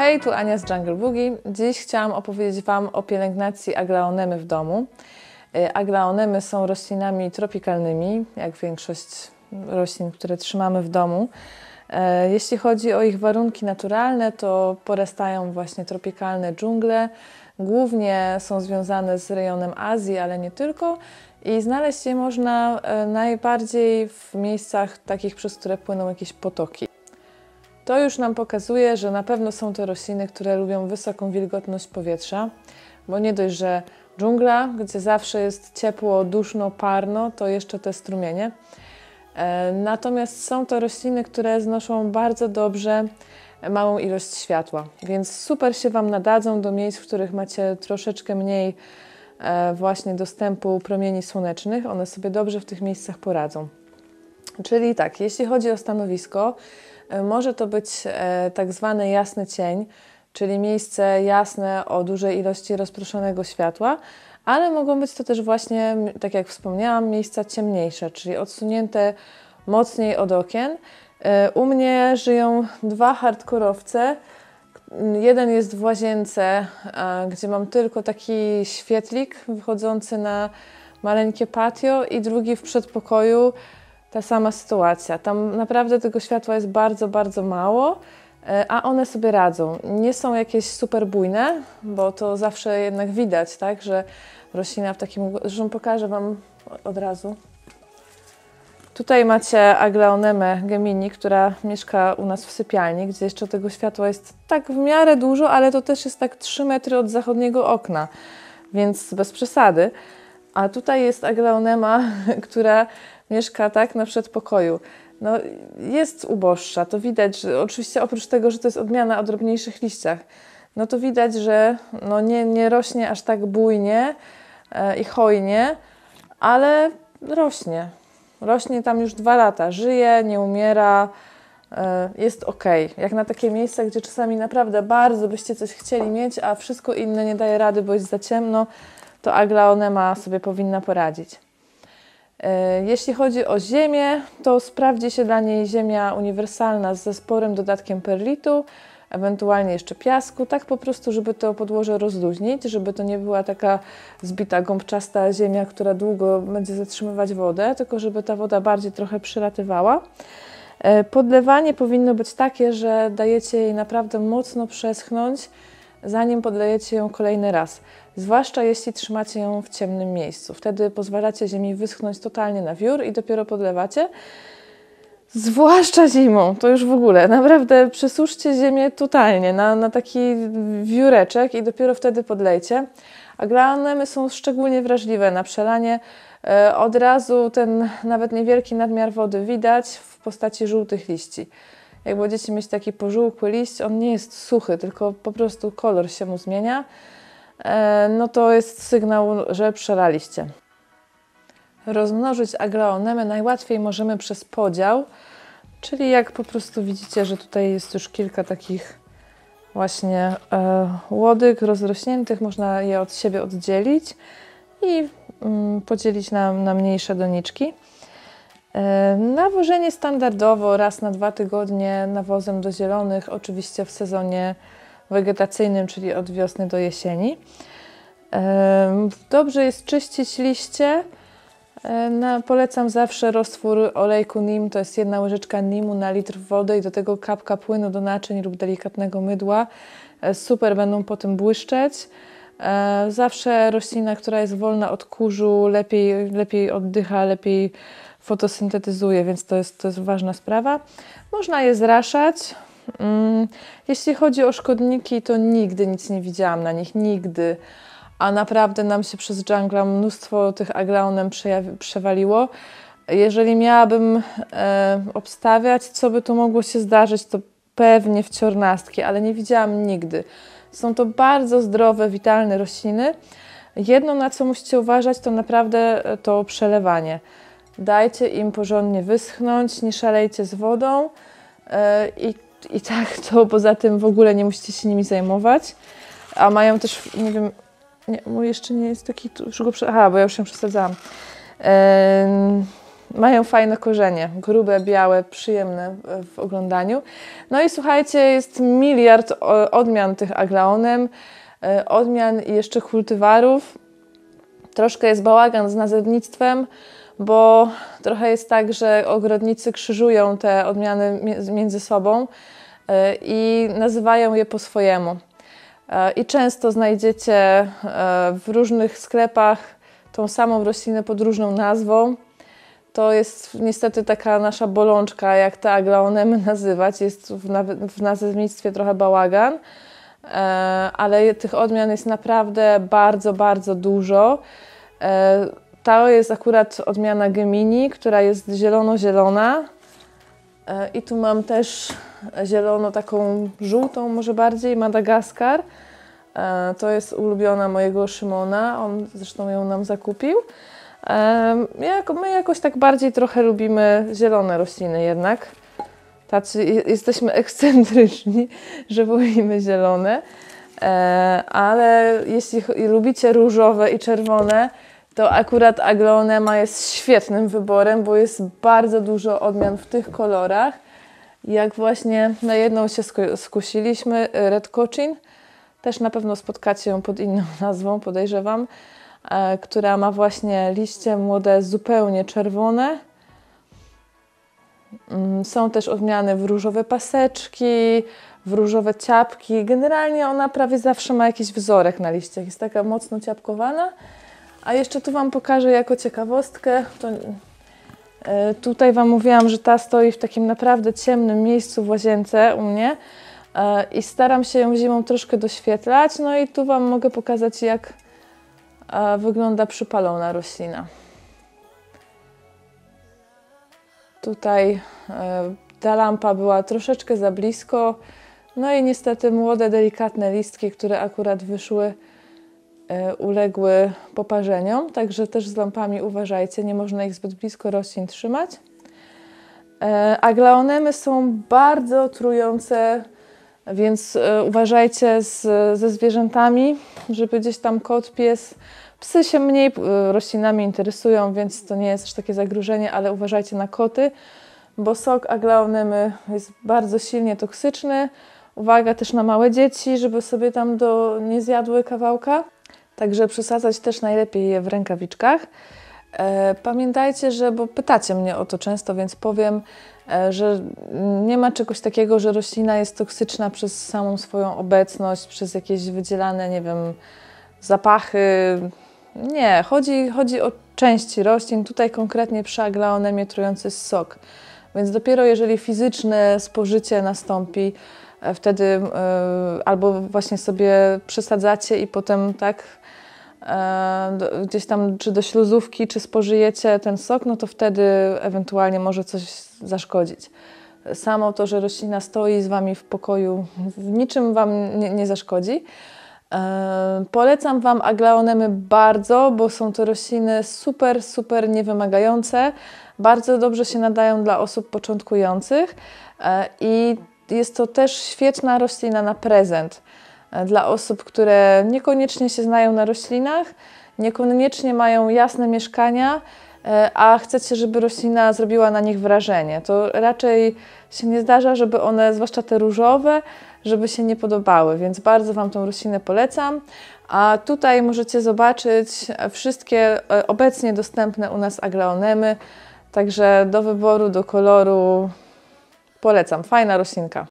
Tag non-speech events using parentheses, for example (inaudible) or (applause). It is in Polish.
Hej, tu Ania z Jungle Boogie. Dziś chciałam opowiedzieć Wam o pielęgnacji aglaonemy w domu. Y, aglaonemy są roślinami tropikalnymi, jak większość roślin, które trzymamy w domu. Y, jeśli chodzi o ich warunki naturalne, to porastają właśnie tropikalne dżungle. Głównie są związane z rejonem Azji, ale nie tylko. I znaleźć je można y, najbardziej w miejscach takich, przez które płyną jakieś potoki. To już nam pokazuje, że na pewno są to rośliny, które lubią wysoką wilgotność powietrza, bo nie dość, że dżungla, gdzie zawsze jest ciepło, duszno, parno, to jeszcze te strumienie. E, natomiast są to rośliny, które znoszą bardzo dobrze małą ilość światła, więc super się Wam nadadzą do miejsc, w których macie troszeczkę mniej e, właśnie dostępu promieni słonecznych. One sobie dobrze w tych miejscach poradzą. Czyli tak, jeśli chodzi o stanowisko, może to być e, tak zwany jasny cień, czyli miejsce jasne o dużej ilości rozproszonego światła, ale mogą być to też właśnie, tak jak wspomniałam, miejsca ciemniejsze, czyli odsunięte mocniej od okien. E, u mnie żyją dwa hardkorowce. Jeden jest w łazience, gdzie mam tylko taki świetlik wychodzący na maleńkie patio i drugi w przedpokoju, ta sama sytuacja. Tam naprawdę tego światła jest bardzo, bardzo mało, e, a one sobie radzą. Nie są jakieś super bujne, bo to zawsze jednak widać, tak, że roślina w takim. Zresztą pokażę Wam od razu. Tutaj macie Aglaonemę gemini, która mieszka u nas w sypialni, gdzie jeszcze tego światła jest tak w miarę dużo, ale to też jest tak 3 metry od zachodniego okna, więc bez przesady. A tutaj jest Aglaonema, (laughs) która mieszka tak na przedpokoju. No, jest uboższa, to widać, że oczywiście oprócz tego, że to jest odmiana o drobniejszych liściach, no to widać, że no nie, nie rośnie aż tak bujnie e, i hojnie, ale rośnie. Rośnie tam już dwa lata, żyje, nie umiera, e, jest ok. Jak na takie miejsca, gdzie czasami naprawdę bardzo byście coś chcieli mieć, a wszystko inne nie daje rady, bo jest za ciemno, to aglaonema sobie powinna poradzić. E, jeśli chodzi o ziemię, to sprawdzi się dla niej ziemia uniwersalna ze sporym dodatkiem perlitu, ewentualnie jeszcze piasku, tak po prostu, żeby to podłoże rozluźnić, żeby to nie była taka zbita, gąbczasta ziemia, która długo będzie zatrzymywać wodę, tylko żeby ta woda bardziej trochę przylatywała. E, podlewanie powinno być takie, że dajecie jej naprawdę mocno przeschnąć, zanim podlejecie ją kolejny raz zwłaszcza jeśli trzymacie ją w ciemnym miejscu. Wtedy pozwalacie ziemi wyschnąć totalnie na wiór i dopiero podlewacie. Zwłaszcza zimą, to już w ogóle. Naprawdę przesuszcie ziemię totalnie na, na taki wióreczek i dopiero wtedy podlejcie. A glanemy są szczególnie wrażliwe na przelanie. E, od razu ten nawet niewielki nadmiar wody widać w postaci żółtych liści. Jak będziecie mieć taki pożółkły liść, on nie jest suchy, tylko po prostu kolor się mu zmienia. E, no to jest sygnał, że przelaliście. Rozmnożyć aglaonemę najłatwiej możemy przez podział, czyli jak po prostu widzicie, że tutaj jest już kilka takich właśnie e, łodyg rozrośniętych, można je od siebie oddzielić i mm, podzielić na, na mniejsze doniczki. Nawożenie standardowo raz na dwa tygodnie nawozem do zielonych, oczywiście w sezonie wegetacyjnym, czyli od wiosny do jesieni. Dobrze jest czyścić liście. polecam zawsze roztwór olejku NIM, to jest jedna łyżeczka NIMu na litr wody i do tego kapka płynu do naczyń lub delikatnego mydła. E, super będą potem błyszczeć. E, zawsze roślina, która jest wolna od kurzu, lepiej, lepiej oddycha, lepiej fotosyntetyzuje, więc to jest, to jest ważna sprawa. Można je zraszać, Mm, jeśli chodzi o szkodniki, to nigdy nic nie widziałam na nich, nigdy. A naprawdę nam się przez dżungla mnóstwo tych aglaonem przewaliło. Jeżeli miałabym e, obstawiać, co by tu mogło się zdarzyć, to pewnie wciornastki, ale nie widziałam nigdy. Są to bardzo zdrowe, witalne rośliny. Jedno, na co musicie uważać, to naprawdę to przelewanie. Dajcie im porządnie wyschnąć, nie szalejcie z wodą e, i i tak to poza tym w ogóle nie musicie się nimi zajmować. A mają też, nie wiem, nie, mój jeszcze nie jest taki, już go, aha, bo ja już się przesadzałam. Mają fajne korzenie, grube, białe, przyjemne w, oglądaniu. No i słuchajcie, jest miliard odmian tych aglaonem, e, odmian i jeszcze kultywarów. Troszkę jest bałagan z nazewnictwem, bo trochę jest tak, że ogrodnicy krzyżują te odmiany między sobą e, i nazywają je po swojemu. E, I często znajdziecie w różnych sklepach tą samą roślinę pod różną nazwą. To jest niestety taka nasza bolączka, jak te aglaonemy (laughs) nazywać. Jest w, w nazewnictwie trochę bałagan, ale tych odmian jest naprawdę bardzo, bardzo dużo. To jest akurat odmiana Gemini, która jest zielono-zielona. E, I tu mam też zielono taką żółtą, może bardziej, Madagaskar. E, to jest ulubiona mojego Szymona, on zresztą ją nam zakupił. E, my jakoś tak bardziej trochę lubimy zielone rośliny jednak. Tacy jesteśmy ekscentryczni, (laughs) że wolimy zielone. Ale jeśli lubicie różowe i czerwone, to akurat Agleonema jest świetnym wyborem, bo jest bardzo dużo odmian w tych kolorach. Jak właśnie na jedną się skusiliśmy, Red Cochin, też na pewno spotkacie ją pod inną (laughs) nazwą, podejrzewam, e, która ma właśnie liście młode zupełnie czerwone. Mm, są też odmiany w różowe paseczki, w różowe ciapki. Generalnie ona prawie zawsze ma jakiś wzorek na liściach. Jest taka mocno ciapkowana. A jeszcze tu Wam pokażę jako ciekawostkę. To, e, tutaj Wam mówiłam, że ta stoi w takim naprawdę ciemnym miejscu w łazience u mnie e, i staram się ją zimą troszkę doświetlać. No i tu Wam mogę pokazać, jak e, wygląda przypalona roślina. Tutaj ta lampa była troszeczkę za blisko. No i niestety młode, delikatne listki, które akurat wyszły, E, uległy poparzeniom, także też z lampami uważajcie, nie można ich zbyt blisko roślin trzymać. E, Aglaonemy są bardzo trujące, więc e, uważajcie z, ze zwierzętami, żeby gdzieś tam kot, pies, psy się mniej roślinami interesują, więc to nie jest aż takie zagrożenie, ale uważajcie na koty, bo sok aglaonemy jest bardzo silnie toksyczny. Uwaga też na małe dzieci, żeby sobie tam do, nie zjadły kawałka. Także przesadzać też najlepiej je w rękawiczkach. E, pamiętajcie, że, bo pytacie mnie o to często, więc powiem, e, że nie ma czegoś takiego, że roślina jest toksyczna przez samą swoją obecność, przez jakieś wydzielane, nie wiem, zapachy. Nie, chodzi, chodzi o części roślin, tutaj konkretnie przy aglaonemie trujący sok. Więc dopiero jeżeli fizyczne spożycie nastąpi, e, wtedy albo właśnie sobie przesadzacie i potem tak E, gdzieś tam czy do śluzówki, czy spożyjecie ten sok, no to wtedy ewentualnie może coś zaszkodzić. Samo to, że roślina stoi z Wami w pokoju, niczym Wam nie, nie zaszkodzi. E, polecam Wam aglaonemy bardzo, bo są to rośliny super, super niewymagające. Bardzo dobrze się nadają dla osób początkujących e, i jest to też świetna roślina na prezent. E, dla osób, które niekoniecznie się znają na roślinach, niekoniecznie mają jasne mieszkania, e, a chcecie, żeby roślina zrobiła na nich wrażenie. To raczej się nie zdarza, żeby one, zwłaszcza te różowe, żeby się nie podobały, więc bardzo Wam tą roślinę polecam. A tutaj możecie zobaczyć wszystkie e, obecnie dostępne u nas aglaonemy, także do wyboru, do koloru polecam. Fajna roślinka.